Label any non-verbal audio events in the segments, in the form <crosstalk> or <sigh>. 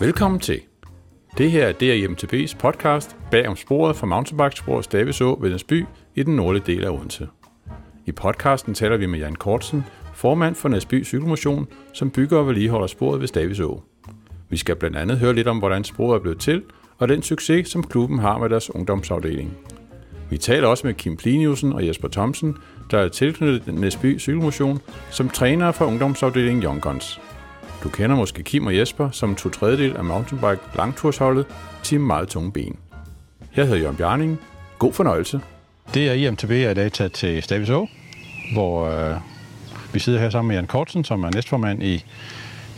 Velkommen til. Det her er DRMTB's podcast bag om sporet fra mountainbikesporet Staveså ved Næsby i den nordlige del af Odense. I podcasten taler vi med Jan Kortsen, formand for Næsby Cykelmotion, som bygger og vedligeholder sporet ved Staveså. Vi skal blandt andet høre lidt om, hvordan sporet er blevet til, og den succes, som klubben har med deres ungdomsafdeling. Vi taler også med Kim Pliniusen og Jesper Thomsen, der er tilknyttet Næsby Cykelmotion, som træner for ungdomsafdelingen Young Guns. Du kender måske Kim og Jesper som to tredjedel af mountainbike langtursholdet Team Meget Tunge Ben. Jeg hedder Jørgen Bjarning. God fornøjelse. Det er IMTB er i dag taget til Staviså, hvor øh, vi sidder her sammen med Jan Kortsen, som er næstformand i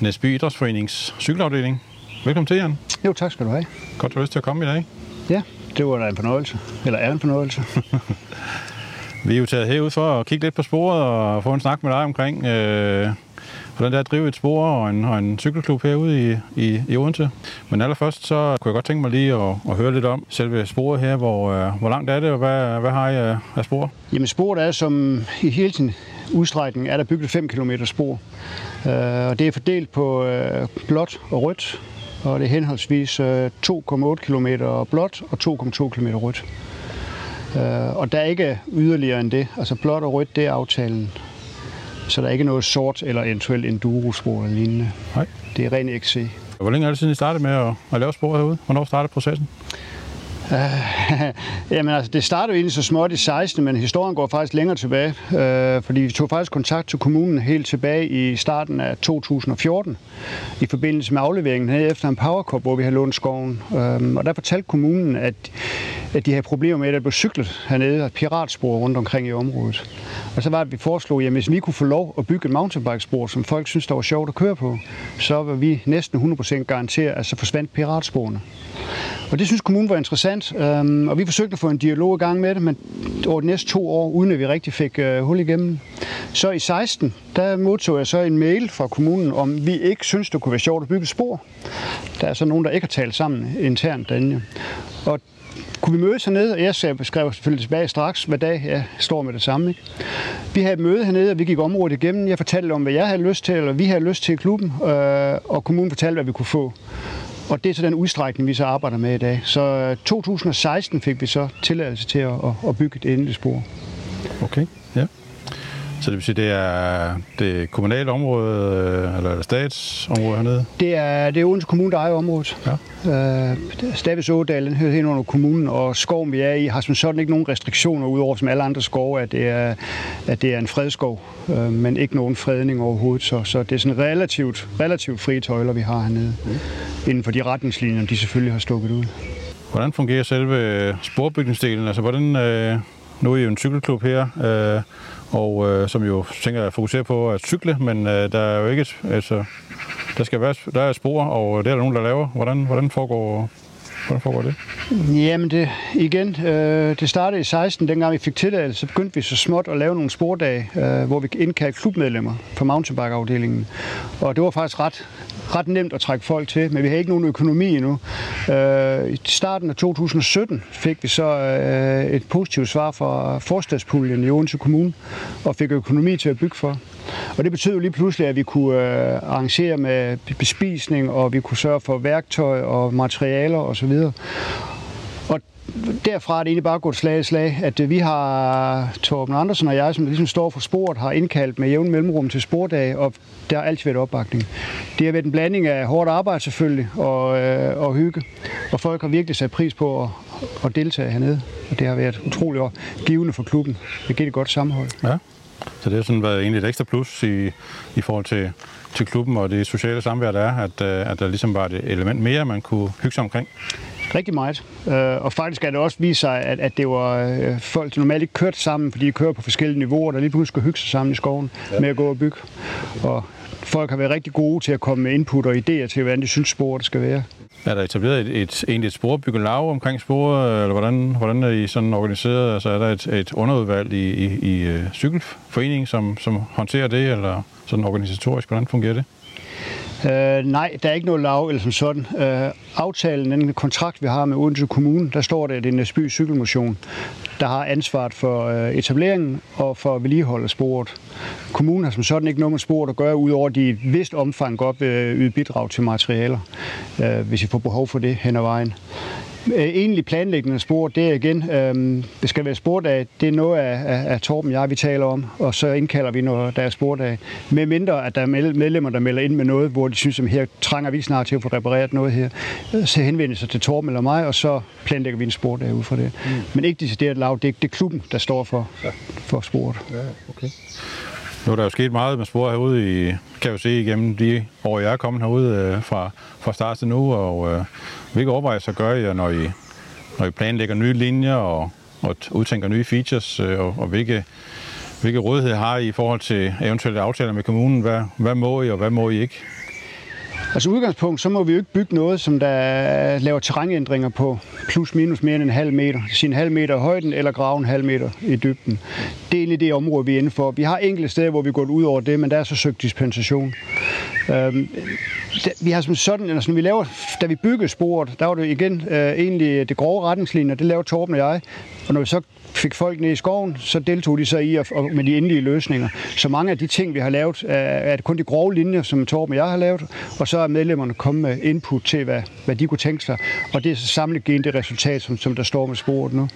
Næsby Idrætsforenings cykelafdeling. Velkommen til, Jan. Jo, tak skal du have. Godt, du har lyst til at komme i dag. Ja, det var da en fornøjelse. Eller er en fornøjelse. <laughs> Vi er jo taget herud for at kigge lidt på sporet og få en snak med dig omkring, øh, hvordan det er at drive et spor og en, og en cykelklub herude i, i, i Odense. Men allerførst så kunne jeg godt tænke mig lige at, at høre lidt om selve sporet her. Hvor, øh, hvor langt er det, og hvad, hvad har I af, af spor? Jamen sporet er som i hele sin udstrækning, er der bygget 5 km spor. Øh, og det er fordelt på øh, blåt og rødt, og det er henholdsvis øh, 2,8 km blåt og 2,2 km rødt. Øh, og der er ikke yderligere end det. Altså blåt og rødt, det er aftalen. Så der er ikke noget sort eller eventuelt endurospor eller lignende. Nej. Det er ren XC. Hvor længe er det siden, I startede med at, at lave spor herude? Hvornår startede processen? Uh, <laughs> jamen altså, det startede jo egentlig så småt i 16, men historien går faktisk længere tilbage, uh, fordi vi tog faktisk kontakt til kommunen helt tilbage i starten af 2014, i forbindelse med afleveringen her efter en powercup, hvor vi havde lånt skoven. Uh, og der fortalte kommunen, at, at de havde problemer med, at der blev cyklet hernede og piratspor rundt omkring i området. Og så var det, at vi foreslog, at hvis vi kunne få lov at bygge et mountainbikespor, som folk synes, der var sjovt at køre på, så var vi næsten 100% garanteret, at så forsvandt piratsporene. Og det synes kommunen var interessant, øhm, og vi forsøgte at få en dialog i gang med det, men over de næste to år, uden at vi rigtig fik øh, hul igennem. Så i 16, der modtog jeg så en mail fra kommunen, om vi ikke synes, det kunne være sjovt at bygge et spor. Der er så nogen, der ikke har talt sammen internt derinde. Og kunne vi mødes hernede, og jeg skrev selvfølgelig tilbage straks, hvad dag jeg står med det samme. Ikke? Vi havde et møde hernede, og vi gik området igennem. Jeg fortalte om, hvad jeg havde lyst til, eller vi havde lyst til i klubben, øh, og kommunen fortalte, hvad vi kunne få. Og det er så den udstrækning, vi så arbejder med i dag. Så øh, 2016 fik vi så tilladelse til at, at bygge et endeligt spor. Okay, ja. Så det vil sige, det er det kommunale område, øh, eller statsområde hernede? Det er, det er Odense Kommune, der ejer området. Ja. Øh, Stavis Ådalen hører hen under kommunen, og skoven, vi er i, har som sådan ikke nogen restriktioner, udover som alle andre skove, at det er, at det er en fredskov, øh, men ikke nogen fredning overhovedet. Så, så det er sådan relativt, relativt frie tøjler, vi har hernede, mm. inden for de retningslinjer, de selvfølgelig har stukket ud. Hvordan fungerer selve sporbygningsdelen? Altså, hvordan, øh, nu er I jo en cykelklub her, øh, og øh, som jo tænker at fokusere på at cykle, men øh, der er jo ikke altså, der skal være der er spor, og det er der nogen, der laver. Hvordan, hvordan foregår Hvordan foregår det? Jamen det, igen, øh, det startede i 16, dengang vi fik tilladelse, så begyndte vi så småt at lave nogle spordage, øh, hvor vi indkaldte klubmedlemmer på mountainbike-afdelingen. Og det var faktisk ret, ret nemt at trække folk til, men vi havde ikke nogen økonomi endnu. Øh, I starten af 2017 fik vi så øh, et positivt svar fra forstadspuljen i Odense Kommune, og fik økonomi til at bygge for. Og det betød jo lige pludselig, at vi kunne øh, arrangere med bespisning, og vi kunne sørge for værktøj og materialer osv. Og derfra er det egentlig bare gået slag i slag, at øh, vi har, Torben Andersen og jeg, som ligesom står for sporet, har indkaldt med jævn mellemrum til spordag, og der har altid været opbakning. Det har været en blanding af hårdt arbejde selvfølgelig, og, øh, og hygge. Og folk har virkelig sat pris på at, at deltage hernede, og det har været utroligt givende for klubben. Det giver et godt sammenhold. Ja. Så det har sådan været egentlig et ekstra plus i, i forhold til, til klubben og det sociale samvær, der er, at, at der ligesom var et element mere, man kunne hygge sig omkring. Rigtig meget. Og faktisk er det også vist sig, at, at det var folk, der normalt ikke kørte sammen, fordi de kører på forskellige niveauer, der lige pludselig skal hygge sig sammen i skoven ja. med at gå og bygge. Og folk har været rigtig gode til at komme med input og idéer til, hvordan de synes, sporet skal være. Er der etableret et, et, egentlig et sporbyggelag omkring sporet, eller hvordan, hvordan er I sådan organiseret? Altså er der et, et underudvalg i, i, i uh, cykelforeningen, som, som håndterer det, eller sådan organisatorisk, hvordan fungerer det? Uh, nej, der er ikke noget lav eller som sådan. Uh, aftalen, den kontrakt, vi har med Odense Kommune, der står der, at det er Næsby Cykelmotion, der har ansvaret for øh, etableringen og for vedligeholde sporet. Kommunen har som sådan ikke noget med sporet at gøre, udover at de i et vist omfang godt vil yde bidrag til materialer, øh, hvis I får behov for det hen ad vejen. Øh, egentlig planlæggende spor, det er igen, øh, det skal være spordag, det er noget af, af, af Torben og jeg, vi taler om, og så indkalder vi, når der er spordag. Med mindre, at der er medlemmer, der melder ind med noget, hvor de synes, at her trænger vi snart til at få repareret noget her, så henvender sig til Torben eller mig, og så planlægger vi en spordag ud fra det. Mm. Men ikke decideret lav, det er, det er klubben, der står for, ja. for sport. Ja, okay. Nu er der jo sket meget med spor herude i, kan jeg jo se igennem de år, jeg er kommet herude øh, fra, fra start til nu, og øh, hvilke overvejelser gør I, når I, når I planlægger nye linjer og, og udtænker nye features, øh, og, og hvilke, hvilke rådighed har I i forhold til eventuelle aftaler med kommunen? Hvad, hvad må I, og hvad må I ikke? Altså udgangspunkt, så må vi jo ikke bygge noget, som der laver terrænændringer på plus minus mere end en halv meter. Sin halv meter i højden eller grave en halv meter i dybden. Det er egentlig det område, vi er inde for. Vi har enkelte steder, hvor vi går ud over det, men der er så søgt dispensation. Øhm, vi har som sådan, altså når vi laver, da vi byggede sporet, der var det igen øh, egentlig det grove retningslinjer, det lavede Torben og jeg. Og når vi så fik folk ned i skoven, så deltog de så i at, og med de endelige løsninger. Så mange af de ting, vi har lavet, er, er det kun de grove linjer, som Torben og jeg har lavet, og så er medlemmerne kommet med input til, hvad, hvad de kunne tænke sig. Og det er så samlet gen det resultat, som, som der står med sporet nu.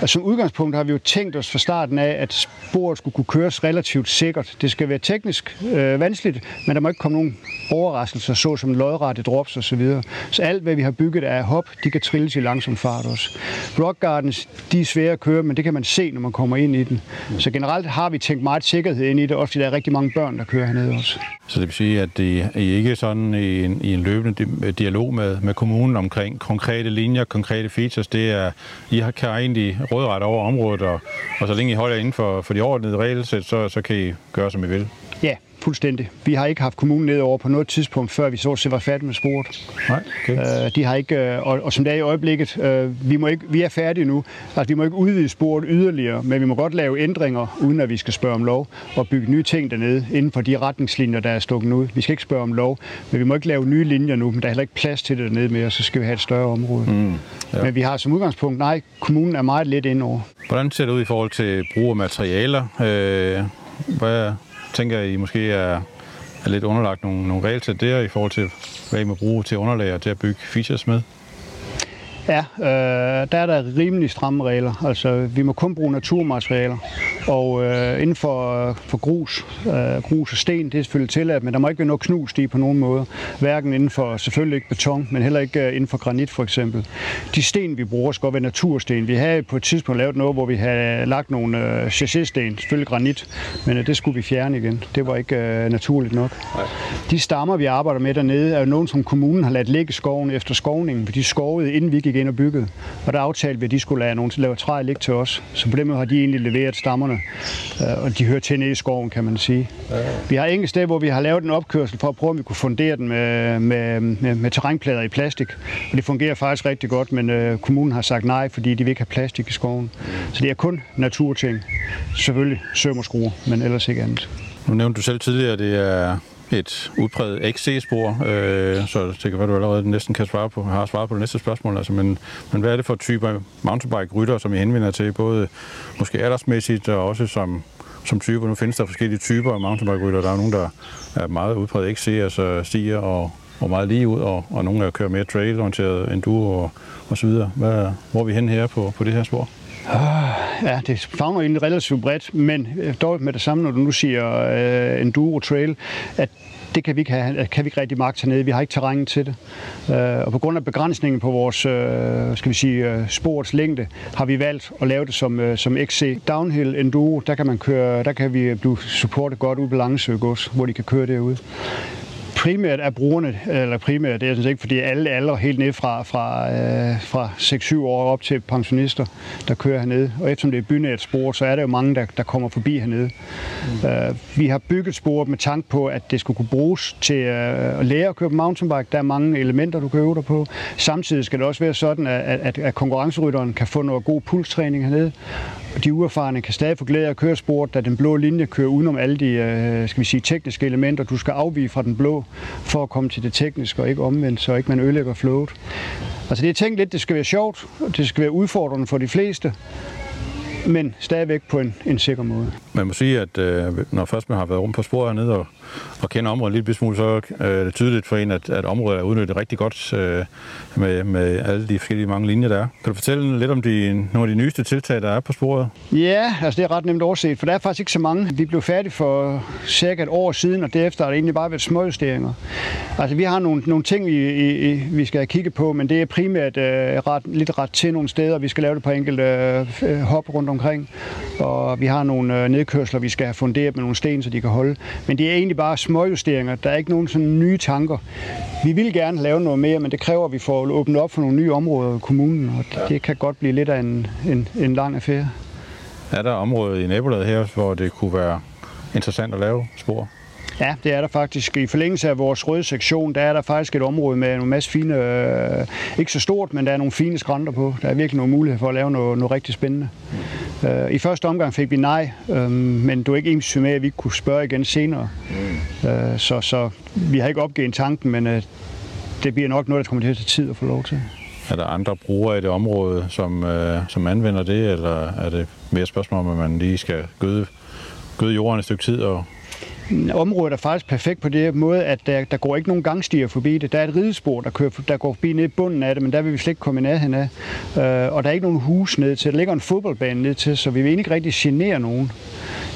Og som udgangspunkt har vi jo tænkt os fra starten af, at sporet skulle kunne køres relativt sikkert. Det skal være teknisk øh, vanskeligt, men der må ikke komme nogen overraskelser, såsom lodrette drops osv. Så, videre. så alt, hvad vi har bygget af hop, de kan trilles i langsom fart også. Rock Gardens, de er svære at køre, men det kan man se, når man kommer ind i den. Så generelt har vi tænkt meget sikkerhed ind i det, også fordi der er rigtig mange børn, der kører hernede også. Så det vil sige, at I, I ikke sådan i en, i en løbende dialog med, med kommunen omkring konkrete linjer, konkrete features, det er, I har, kan egentlig rådret over området, og, og så længe I holder inden for, for de overordnede regelsæt, så, så kan I gøre, som I vil. Ja, Fuldstændig. Vi har ikke haft kommunen nedover på noget tidspunkt, før vi så set var færdige med sporet. Nej, okay. øh, de har ikke, øh, og, og som det er i øjeblikket, øh, vi, må ikke, vi er færdige nu. Altså, vi må ikke udvide sporet yderligere, men vi må godt lave ændringer, uden at vi skal spørge om lov, og bygge nye ting dernede, inden for de retningslinjer, der er stukket ud. Vi skal ikke spørge om lov, men vi må ikke lave nye linjer nu, men der er heller ikke plads til det dernede mere, så skal vi have et større område. Mm, ja. Men vi har som udgangspunkt, nej, kommunen er meget lidt indover. Hvordan ser det ud i forhold til brug af materialer? Øh, hvad, tænker, I måske er, er lidt underlagt nogle, nogle regelsæt der i forhold til, hvad I må bruge til underlag og til at bygge features med? Ja, øh, der er der rimelig stramme regler. Altså, vi må kun bruge naturmaterialer. Og øh, inden for, for grus, øh, grus og sten, det er selvfølgelig tilladt, men der må ikke være noget knust i på nogen måde. Hverken inden for, selvfølgelig ikke beton, men heller ikke øh, inden for granit for eksempel. De sten, vi bruger, skal være natursten. Vi havde på et tidspunkt lavet noget, hvor vi havde lagt nogle øh, chassis-sten, selvfølgelig granit, men øh, det skulle vi fjerne igen. Det var ikke øh, naturligt nok. Nej. De stammer, vi arbejder med dernede, er jo nogen, som kommunen har ladt ligge i skoven efter skovningen, for de skovede, inden vi gik ind og byggede. Og der aftalte vi, at de skulle lade at lave træ ligge til os. Så på den måde har de egentlig leveret stammerne Øh, og de hører til nede i skoven, kan man sige. Vi har enkelte steder, hvor vi har lavet en opkørsel for at prøve, om vi kunne fundere den med, med, med, med terrænplader i plastik. Og det fungerer faktisk rigtig godt, men øh, kommunen har sagt nej, fordi de vil ikke have plastik i skoven. Så det er kun naturting. Selvfølgelig søm og skruer, men ellers ikke andet. Nu nævnte du selv tidligere, at det er et udpræget XC-spor, øh, så det kan være, du allerede næsten kan svare på, har svaret på det næste spørgsmål. Altså, men, men hvad er det for typer mountainbike-rytter, som I henvender til, både måske aldersmæssigt og også som, som typer? Nu findes der forskellige typer af mountainbike-rytter. Der er nogen, der er meget udpræget XC, altså stiger og, og meget lige ud, og, og nogle, der kører mere trail-orienteret enduro og, og så videre. Hvad, hvor er vi hen her på, på det her spor? Ah, ja, det fagner egentlig relativt bredt, men øh, dog med det samme, når du nu siger øh, enduro trail, at det kan vi ikke, have, kan vi ikke rigtig magt hernede. Vi har ikke terræn til det. Øh, og på grund af begrænsningen på vores øh, skal vi sige, øh, sports sporets længde, har vi valgt at lave det som, som XC Downhill Enduro. Der kan, man køre, der kan vi blive supportet godt ud på Langesø hvor de kan køre derude primært er brugerne, eller primært, det er sådan ikke, fordi alle aldre helt ned fra, fra, øh, fra 6-7 år op til pensionister, der kører hernede. Og eftersom det er bynært spor, så er der jo mange, der, der kommer forbi hernede. Mm. Uh, vi har bygget sporet med tanke på, at det skulle kunne bruges til uh, at lære at køre på mountainbike. Der er mange elementer, du kan øve dig på. Samtidig skal det også være sådan, at, at, at konkurrencerytteren kan få noget god pulstræning hernede. Og de uerfarne kan stadig få glæde af køresporet, da den blå linje kører udenom alle de øh, skal vi sige, tekniske elementer. Du skal afvige fra den blå for at komme til det tekniske, og ikke omvendt, så ikke man ødelægger flowet. Altså det er tænkt lidt, det skal være sjovt, det skal være udfordrende for de fleste men stadigvæk på en, en sikker måde. Man må sige, at øh, når først man har været rundt på sporet hernede og, og kender området lidt smule, så øh, er det tydeligt for en, at, at området er udnyttet rigtig godt øh, med, med alle de forskellige mange linjer, der er. Kan du fortælle lidt om de, nogle af de nyeste tiltag, der er på sporet? Ja, altså det er ret nemt overset, for der er faktisk ikke så mange. Vi blev færdige for cirka et år siden, og derefter har det egentlig bare været småjusteringer. Altså vi har nogle, nogle ting, vi, i, vi skal kigge på, men det er primært øh, ret, lidt ret til nogle steder. Vi skal lave det på enkelte øh, hop rundt omkring, og vi har nogle øh, nedkørsler, vi skal have funderet med nogle sten, så de kan holde. Men det er egentlig bare småjusteringer. Der er ikke nogen sådan nye tanker. Vi vil gerne lave noget mere, men det kræver, at vi får åbnet op for nogle nye områder i kommunen, og det, det kan godt blive lidt af en, en, en lang affære. Er der områder i nabolaget her, hvor det kunne være interessant at lave spor? Ja, det er der faktisk. I forlængelse af vores røde sektion, der er der faktisk et område med en masse fine, øh, ikke så stort, men der er nogle fine skrænter på. Der er virkelig nogle muligheder for at lave noget, noget rigtig spændende. Øh, I første omgang fik vi nej, øh, men du er ikke ens med, at vi kunne spørge igen senere. Mm. Øh, så, så vi har ikke opgivet tanken, men øh, det bliver nok noget, der kommer til at tage tid at få lov til. Er der andre brugere i det område, som, øh, som anvender det, eller er det mere spørgsmål om, at man lige skal gøde, gøde jorden et stykke tid og området er faktisk perfekt på det måde, at der, der går ikke nogen gangstier forbi det. Der er et ridespor, der, kører, der går forbi ned i bunden af det, men der vil vi slet ikke komme i nærheden af. Øh, og der er ikke nogen hus ned til. Der ligger en fodboldbane ned til, så vi vil ikke rigtig genere nogen.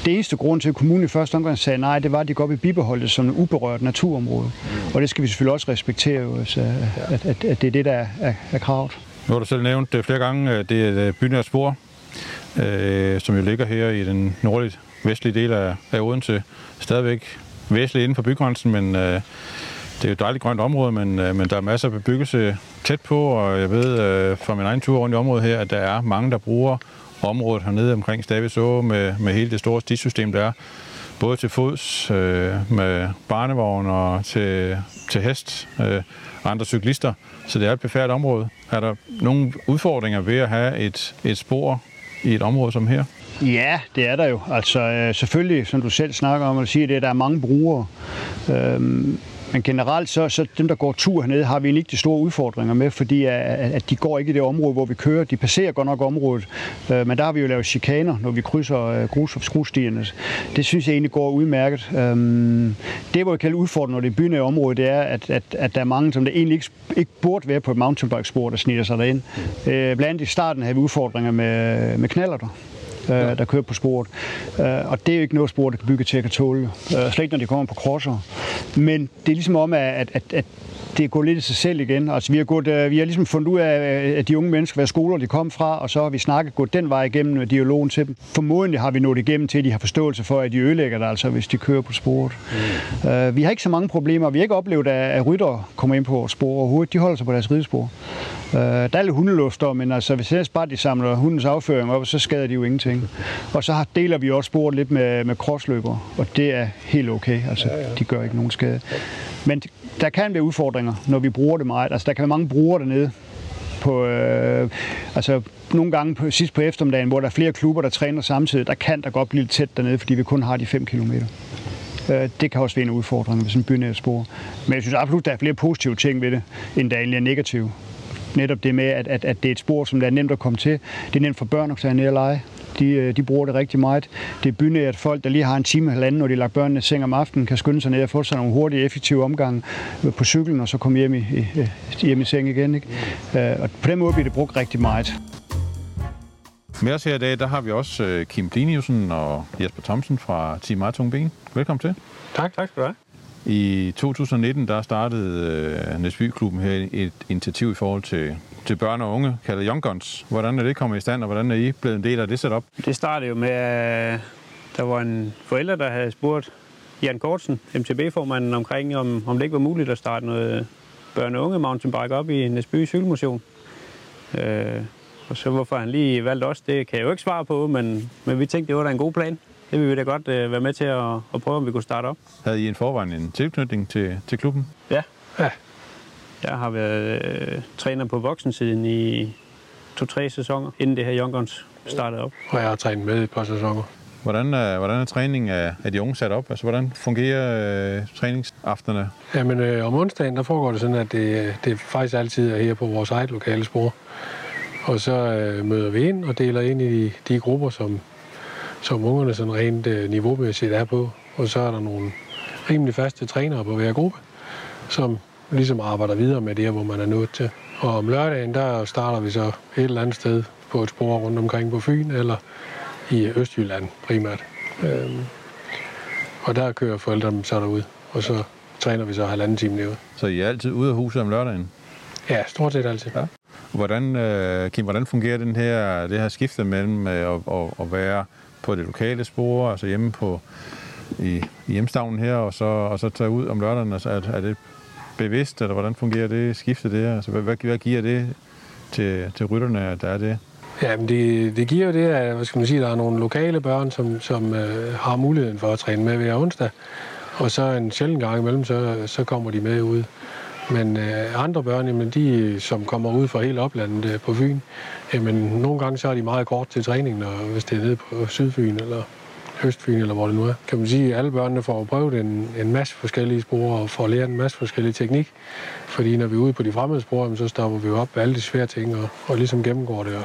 Det eneste grund til, at kommunen i første omgang sagde nej, det var, at de godt vil bibeholde det som et uberørt naturområde. Og det skal vi selvfølgelig også respektere, så, altså, at, at, at det er det, der er, er kravet. Nu har du selv nævnt det flere gange, øh, det er øh, bynært spor, øh, som jo ligger her i den nordlige vestlige del af, af Odense. Stadigvæk væsentligt inden for bygrænsen, men øh, det er jo et dejligt grønt område, men, øh, men der er masser af bebyggelse tæt på, og jeg ved øh, fra min egen tur rundt i området her, at der er mange, der bruger området hernede omkring Staviså med, med hele det store stisystem, der er. Både til fods, øh, med barnevogn og til, til hest øh, og andre cyklister. Så det er et befærdet område. Er der nogle udfordringer ved at have et, et spor i et område som her? Ja, det er der jo. Altså øh, selvfølgelig, som du selv snakker om, og siger det, der er mange brugere. Øhm, men generelt, så, så dem, der går tur hernede, har vi ikke de store udfordringer med, fordi øh, at, at de går ikke i det område, hvor vi kører. De passerer godt nok området, øh, men der har vi jo lavet chikaner, når vi krydser øh, grus- og skruestierne. Det synes jeg egentlig går udmærket. Øhm, det, hvor jeg kan udfordre, når det er bynære område, det er, at, at, at der er mange, som der egentlig ikke, ikke burde være på et mountainbike-spor, der sniger sig derind. Øh, blandt andet i starten havde vi udfordringer med, med knaller der øh, der kører på sporet. Øh, og det er jo ikke noget spor, der kan bygge til at tåle. Øh, slet ikke, når de kommer på crosser. Men det er ligesom om, at, at, at det går lidt i sig selv igen. Altså, vi, har gået, øh, vi har ligesom fundet ud af, at de unge mennesker, hvad skoler de kom fra, og så har vi snakket gået den vej igennem dialogen til dem. Formodentlig har vi nået igennem til, at de har forståelse for, at de ødelægger det, altså, hvis de kører på sporet. Mm. Uh, vi har ikke så mange problemer. Vi har ikke oplevet, at rytter kommer ind på vores spor overhovedet. De holder sig på deres ridespor. Uh, der er lidt hundelufter, men altså, hvis bare de samler hundens afføring op, så skader de jo ingenting. Og så deler vi også sporet lidt med, med krossløber, og det er helt okay. Altså, ja, ja. de gør ikke nogen skade. Men der kan være udfordringer, når vi bruger det meget. Altså, der kan være mange brugere dernede. På, øh, altså, nogle gange på, sidst på eftermiddagen, hvor der er flere klubber, der træner samtidig, der kan der godt blive lidt tæt dernede, fordi vi kun har de 5 km. Øh, det kan også være en udfordring sådan en bynært spor. Men jeg synes absolut, der er flere positive ting ved det, end der egentlig er negative. Netop det med, at, at, at det er et spor, som der er nemt at komme til. Det er nemt for børn at tage ned og lege de, øh, de bruger det rigtig meget. Det er bynært folk, der lige har en time eller anden, når de lagt børnene i seng om aftenen, kan skynde sig ned og få sig nogle hurtige, effektive omgange på cyklen, og så komme hjem i, hjem i seng igen. Ikke? Øh, og på den måde bliver det brugt rigtig meget. Med os her i dag, der har vi også øh, Kim Pliniusen og Jesper Thomsen fra Team Martung Ben. Velkommen til. Tak, tak skal du have. I 2019 der startede øh, Næsby-klubben her et initiativ i forhold til til børn og unge, kaldet Young Guns. Hvordan er det kommet i stand, og hvordan er I blevet en del af det setup? Det startede jo med, at der var en forælder, der havde spurgt Jan Kortsen, MTB-formanden, omkring, om, om det ikke var muligt at starte noget øh, børn og unge mountainbike op i Næsby Cykelmotion. Øh, og så hvorfor han lige valgte os, det kan jeg jo ikke svare på, men, men vi tænkte, det var da en god plan. Det vil vi da godt øh, være med til at, at prøve, om vi kunne starte op. Havde I en forvejen en tilknytning til, til klubben? Ja. ja. Jeg har været øh, træner på voksensiden i to-tre sæsoner, inden det her Young Guns startede op. Og jeg har trænet med i et par sæsoner. Hvordan er, hvordan er træningen af, af de unge sat op? Altså, hvordan fungerer øh, træningsafterne? Jamen, øh, om onsdagen, der foregår det sådan, at det, det faktisk altid er her på vores eget lokale spor. Og så øh, møder vi ind og deler ind i de, de grupper, som, som ungerne sådan rent øh, niveaumæssigt er på. Og så er der nogle rimelig faste trænere på hver gruppe, som ligesom arbejder videre med det, hvor man er nået til. Og om lørdagen, der starter vi så et eller andet sted på et spor rundt omkring på Fyn, eller i Østjylland primært. Øhm, og der kører forældrene så derud, og så træner vi så halvanden time derude. Så I er altid ude af huset om lørdagen? Ja, stort set altid. Ja. Hvordan, øh, Kim, hvordan fungerer den her, det her skifte mellem øh, at, at, at være på det lokale spor, altså hjemme på i, i hjemstavnen her, og så, og så tage ud om lørdagen? Altså, er, er det bevidst, eller hvordan fungerer det skifte det? Altså, hvad, hvad giver det til, til rytterne, at der er det? Ja, men det, det giver jo det, at hvad skal man sige, der er nogle lokale børn, som, som øh, har muligheden for at træne med hver onsdag. Og så en sjældent gang imellem, så, så kommer de med ud. Men øh, andre børn, jamen, de, som kommer ud fra hele oplandet øh, på Fyn, jamen, nogle gange så er de meget kort til træningen, og hvis det er nede på Sydfyn eller Østfyn, eller hvor det nu er. Kan man sige, at alle børnene får prøvet en, en masse forskellige spor og får lært en masse forskellige teknik. Fordi når vi er ude på de fremmede spor, så stopper vi jo op med alle de svære ting og, og ligesom gennemgår det og,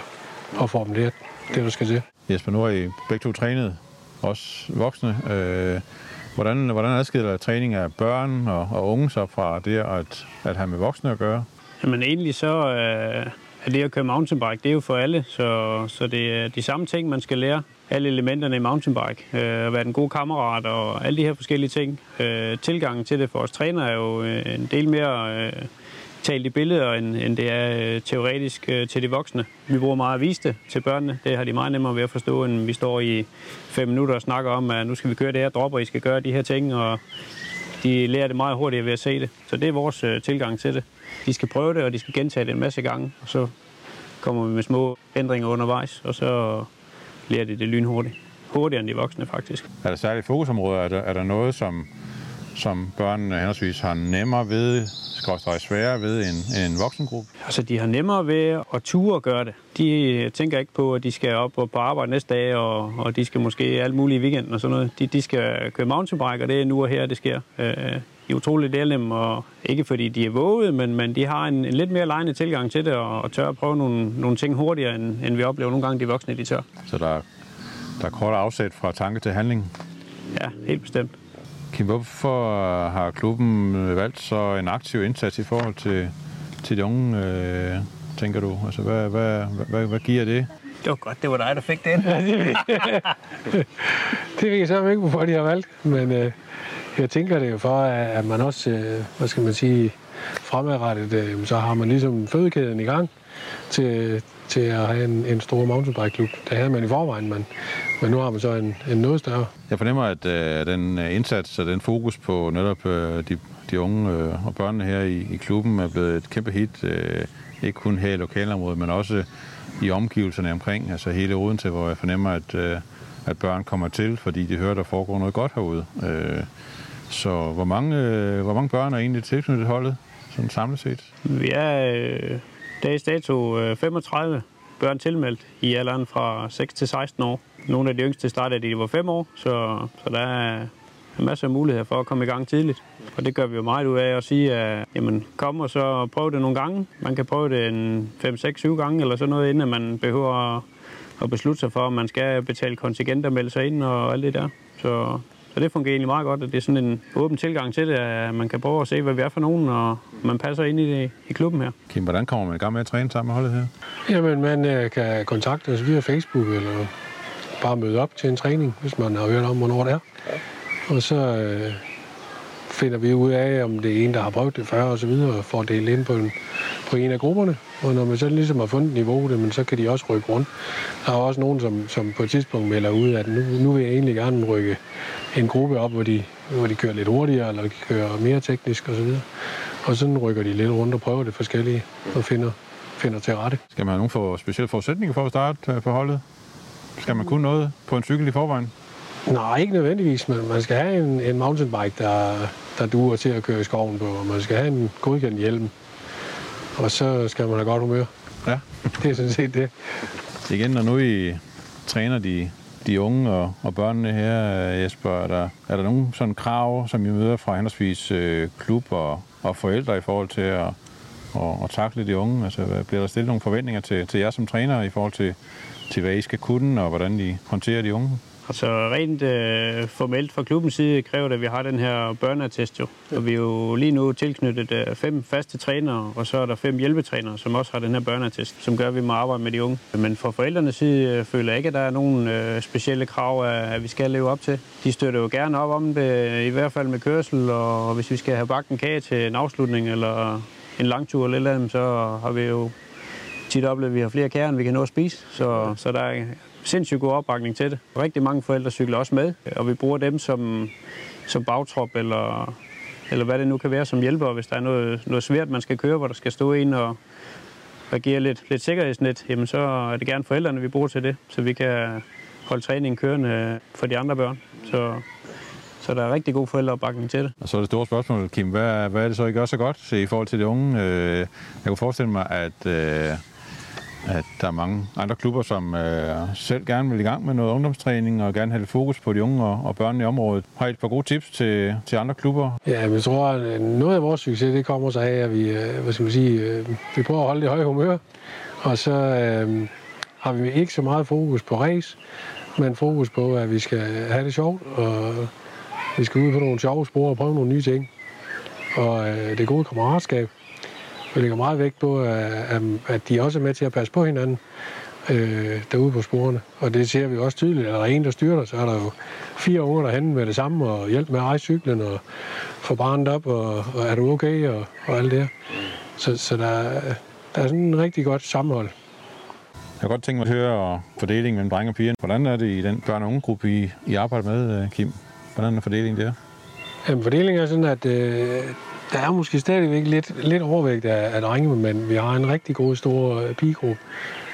og får dem lært det, der skal til. Jesper, nu har I begge to trænet, også voksne. Øh, hvordan, hvordan adskiller træning af børn og, og unge sig fra det at, at have med voksne at gøre? Jamen egentlig så øh, er det at køre mountainbike, det er jo for alle, så, så det er de samme ting, man skal lære. Alle elementerne i mountainbike, øh, at være den gode kammerat og alle de her forskellige ting. Øh, tilgangen til det for os træner er jo øh, en del mere øh, talt i billeder, end, end det er øh, teoretisk øh, til de voksne. Vi bruger meget at vise det til børnene. Det har de meget nemmere ved at forstå, end vi står i fem minutter og snakker om, at nu skal vi køre det her drop, og I skal gøre de her ting, og de lærer det meget hurtigt ved at se det. Så det er vores øh, tilgang til det. De skal prøve det, og de skal gentage det en masse gange, og så kommer vi med små ændringer undervejs, og så lærer de det lynhurtigt. Hurtigere end de voksne, faktisk. Er der særlige fokusområder? Er der, er der noget, som, som børnene henholdsvis har nemmere ved, skråstrej sværere ved en, en voksengruppe? Altså, de har nemmere ved at ture og gøre det. De tænker ikke på, at de skal op og på arbejde næste dag, og, og de skal måske alt muligt i weekenden og sådan noget. De, de skal køre mountainbike, og det er nu og her, det sker. Øh, de er utroligt delnemme, og ikke fordi de er våget, men, men de har en, en lidt mere lejende tilgang til det, og, og tør at prøve nogle, nogle ting hurtigere, end, end vi oplever nogle gange, de voksne, de tør. Så der, der er kort afsæt fra tanke til handling? Ja, helt bestemt. Kim, hvorfor har klubben valgt så en aktiv indsats i forhold til, til de unge, øh, tænker du? Altså, hvad, hvad, hvad, hvad giver det? Det var godt, det var dig, der fik den. <laughs> Ja, det, <laughs> det ved jeg så ikke, hvorfor de har valgt, men øh, jeg tænker det jo for, at man også, øh, hvad skal man sige, fremadrettet, øh, så har man ligesom fødekæden i gang til, til at have en, en stor mountainbike-klub. Det havde man i forvejen, men, men nu har man så en, en noget større. Jeg fornemmer, at øh, den indsats og den fokus på netop øh, de, de unge øh, og børnene her i, i klubben er blevet et kæmpe hit. Øh, ikke kun her i lokalområdet, men også i omgivelserne omkring, altså hele Odense, hvor jeg fornemmer, at, øh, at børn kommer til, fordi de hører, der foregår noget godt herude. Øh, så hvor mange, øh, hvor mange børn er egentlig tilknyttet holdet, sådan samlet set? Vi er øh, dags dato øh, 35 børn tilmeldt i alderen fra 6 til 16 år. Nogle af de yngste startede, da de var 5 år, så, så der er en masse muligheder for at komme i gang tidligt. Og det gør vi jo meget ud af at sige, at jamen, kom og så prøv det nogle gange. Man kan prøve det en 5, 6, 7 gange eller sådan noget, inden man behøver at, at beslutte sig for, at man skal betale kontingent og melde sig ind og alt det der. Så, så det fungerer egentlig meget godt, at det er sådan en åben tilgang til det, at man kan prøve at se, hvad vi er for nogen, og man passer ind i, det, i klubben her. Kim, hvordan kommer man i gang med at træne sammen med holdet her? Jamen, man øh, kan kontakte os via Facebook, eller bare møde op til en træning, hvis man har hørt om, hvornår det er. Og så øh, finder vi ud af, om det er en, der har prøvet det før og så videre, og får delt ind på en, på en af grupperne. Og når man så ligesom har fundet niveauet, men så kan de også rykke rundt. Der er også nogen, som, som på et tidspunkt melder ud, at nu, nu vil jeg egentlig gerne rykke en gruppe op, hvor de, hvor de kører lidt hurtigere, eller de kører mere teknisk osv. Og, og sådan rykker de lidt rundt og prøver det forskellige og finder, finder til rette. Skal man have nogle for specielle forudsætninger for at starte øh, på holdet? Skal man kunne noget på en cykel i forvejen? Nej, ikke nødvendigvis, men man skal have en, en mountainbike, der, der duer til at køre i skoven på, og man skal have en godkendt hjelm. Og så skal man have godt humør. Ja. <laughs> Det er sådan set det. Igen, når nu I træner de, de unge og, og børnene her, Jesper, er der, er der nogle sådan krav, som I møder fra henholdsvis øh, klub og, og forældre i forhold til at, og, og takle de unge? Altså, bliver der stillet nogle forventninger til, til jer som træner i forhold til, til, hvad I skal kunne, og hvordan I håndterer de unge? Altså rent øh, formelt fra klubbens side kræver det, at vi har den her børneattest jo. Og vi er jo lige nu tilknyttet øh, fem faste trænere, og så er der fem hjælpetrænere, som også har den her børneattest, som gør, at vi må arbejde med de unge. Men fra forældrenes side øh, føler jeg ikke, at der er nogen øh, specielle krav, at, at vi skal leve op til. De støtter jo gerne op om det, i hvert fald med kørsel, og hvis vi skal have bagt en kage til en afslutning, eller en langtur eller et eller andet, så har vi jo tit oplevet, at vi har flere kære, end vi kan nå at spise. Så, så der er sindssygt god opbakning til det. Rigtig mange forældre cykler også med, og vi bruger dem som, som bagtrop, eller, eller hvad det nu kan være som hjælper, hvis der er noget, noget svært, man skal køre, hvor der skal stå en og, og give lidt, lidt sikkerhedsnet, jamen så er det gerne forældrene, vi bruger til det, så vi kan holde træningen kørende for de andre børn. Så, så der er rigtig god forældreopbakning til det. Og så er det store spørgsmål, Kim, hvad, hvad er det så, I gør så godt i forhold til de unge? Øh, Jeg kunne forestille mig, at, øh, at der er mange andre klubber, som øh, selv gerne vil i gang med noget ungdomstræning og gerne have fokus på de unge og, og børnene i området. Har I et par gode tips til, til andre klubber? Ja, jeg tror, at noget af vores succes, det kommer så af, at vi, hvad skal man sige, vi prøver at holde det høje humør. Og så øh, har vi ikke så meget fokus på race, men fokus på, at vi skal have det sjovt, og vi skal ud på nogle sjove spor og prøve nogle nye ting. Og øh, det gode kammeratskab. Vi lægger meget vægt på, øh, at, at- de også er med til at passe på hinanden øh, derude på sporene. Og det ser vi også tydeligt. Er der en, der styrter, så er der jo fire unger derhenne med det samme, og hjælp med at rejse cyklen, og få barnet op, og, og er du okay, og, og alt det her. Så, så der, er- der er sådan en rigtig godt sammenhold. Jeg kunne godt tænke mig at høre fordelingen mellem drenge og piger. Hvordan er det i den børne- og ungegruppe, I, I arbejder med, øh, Kim? Hvordan er fordelingen der? Jamen, fordelingen er sådan, at øh, der er måske stadigvæk lidt, lidt overvægt af, af drenge, men vi har en rigtig god stor øh, pigegruppe,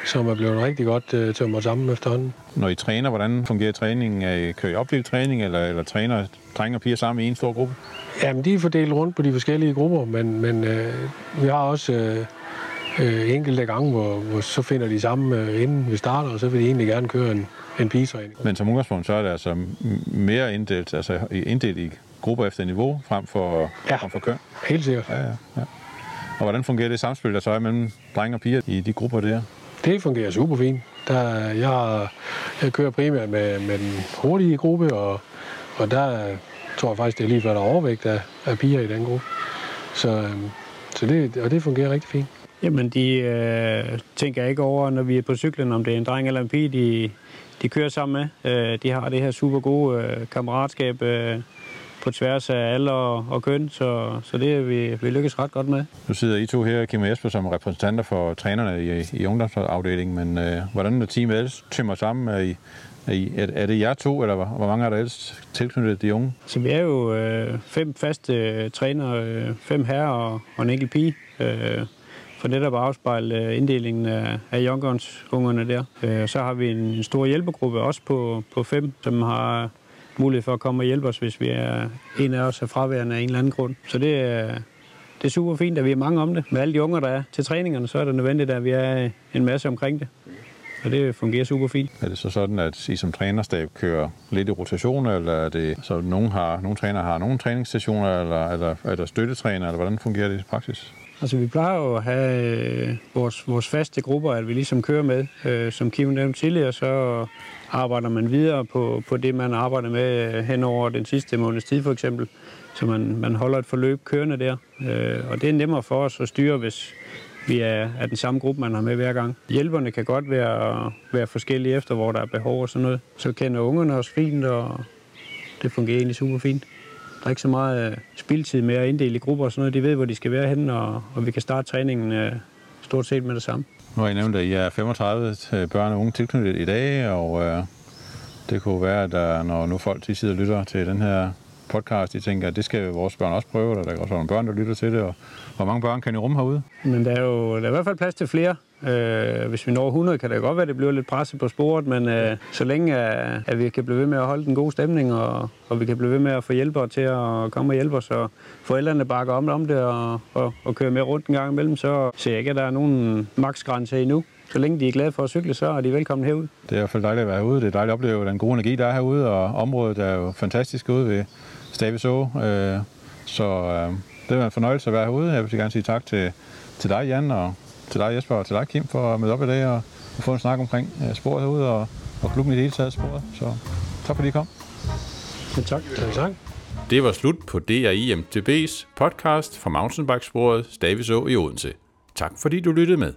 som er blevet rigtig godt øh, tømret sammen efterhånden. Når I træner, hvordan fungerer træningen? Er I, kører I opdelt træning, eller, eller træner drenge og piger sammen i en stor gruppe? Jamen, de er fordelt rundt på de forskellige grupper, men, men øh, vi har også øh, øh, enkelte gange, hvor, hvor så finder de sammen, øh, inden vi starter, og så vil de egentlig gerne køre en, en pigetræning. Men som udgangspunkt, så er det altså mere inddelt, altså inddelt i grupper efter niveau, frem for, Ja. frem for køn. Helt sikkert. Ja, ja, ja. Og hvordan fungerer det samspil, der så er mellem drenge og piger i de grupper der? Det fungerer super fint. Der, jeg, jeg kører primært med, med den hurtige gruppe, og, og der tror jeg faktisk, det er lige før, der er overvægt af, af piger i den gruppe. Så, øhm, så det, og det fungerer rigtig fint. Jamen, de øh, tænker ikke over, når vi er på cyklen, om det er en dreng eller en pige, de, de kører sammen med. Øh, de har det her super gode øh, kammeratskab øh, på tværs af alder og, og køn, så, så det er vi, vi lykkes ret godt med. Nu sidder I to her, Kim og Jesper, som repræsentanter for trænerne i, i ungdomsafdelingen, men øh, hvordan er teamet ellers tømmer sammen? Er, I, er, I, er, er det jer to, eller hvor, hvor mange er der ellers tilknyttet de unge? Så vi er jo øh, fem faste øh, trænere, øh, fem herrer og, og en enkelt pige, øh, for netop at afspejle øh, inddelingen af, af ungerne der. Øh, så har vi en, en stor hjælpegruppe også på, på fem, som har øh, mulighed for at komme og hjælpe os, hvis vi er en af os er fraværende af en eller anden grund. Så det er, det er super fint, at vi er mange om det. Med alle de unger, der er til træningerne, så er det nødvendigt, at vi er øh, en masse omkring det. Og det fungerer super fint. Er det så sådan, at I som trænerstab kører lidt i rotation, eller er det så nogen, har, nogen træner har nogle træningsstationer, eller, eller er der støttetræner, eller hvordan fungerer det i praksis? Altså, vi plejer jo at have øh, vores, vores faste grupper, at vi ligesom kører med. Øh, som Kim nævnte tidligere, så arbejder man videre på, på det, man arbejder med øh, hen over den sidste måneds tid, for eksempel. Så man, man holder et forløb kørende der. Øh, og det er nemmere for os at styre, hvis vi er, er den samme gruppe, man har med hver gang. Hjælperne kan godt være, være forskellige efter, hvor der er behov og sådan noget. Så kender ungerne os fint, og det fungerer egentlig super fint. Der er ikke så meget øh, spildtid med at inddele i grupper og sådan noget. De ved, hvor de skal være henne, og, og vi kan starte træningen øh, stort set med det samme. Nu har I nævnt, at I er 35 børn og unge tilknyttet i dag, og øh, det kunne være, at der, når nu folk de sidder og lytter til den her podcast, de tænker, at det skal vores børn også prøve, og der kan også være nogle børn, der lytter til det, og hvor mange børn kan I rumme herude? Men der er jo der er i hvert fald plads til flere. Øh, hvis vi når 100, kan det godt være, at det bliver lidt presset på sporet, men øh, så længe at, at vi kan blive ved med at holde den gode stemning, og, og vi kan blive ved med at få hjælpere til at komme og hjælpe os, og forældrene bakker om, om det og, og, og kører med rundt en gang imellem, så ser jeg ikke, at der er nogen maksgrænse endnu. Så længe de er glade for at cykle, så er de velkommen herude. Det er i hvert fald dejligt at være herude. Det er dejligt at opleve den gode energi, der er herude, og området er jo fantastisk ude ved Staviså. Øh, så øh, det var en fornøjelse at være herude. Jeg vil gerne sige tak til, til dig, Jan, og til dig, Jesper, og til dig, Kim, for at møde op i dag og, og få en snak omkring uh, sporet herude, og, og klubben i det hele taget sporet. Så tak fordi I kom. Ja, tak. Ja, tak. Det var slut på DRI MTB's podcast fra mountainbikesporet Staviså i Odense. Tak fordi du lyttede med.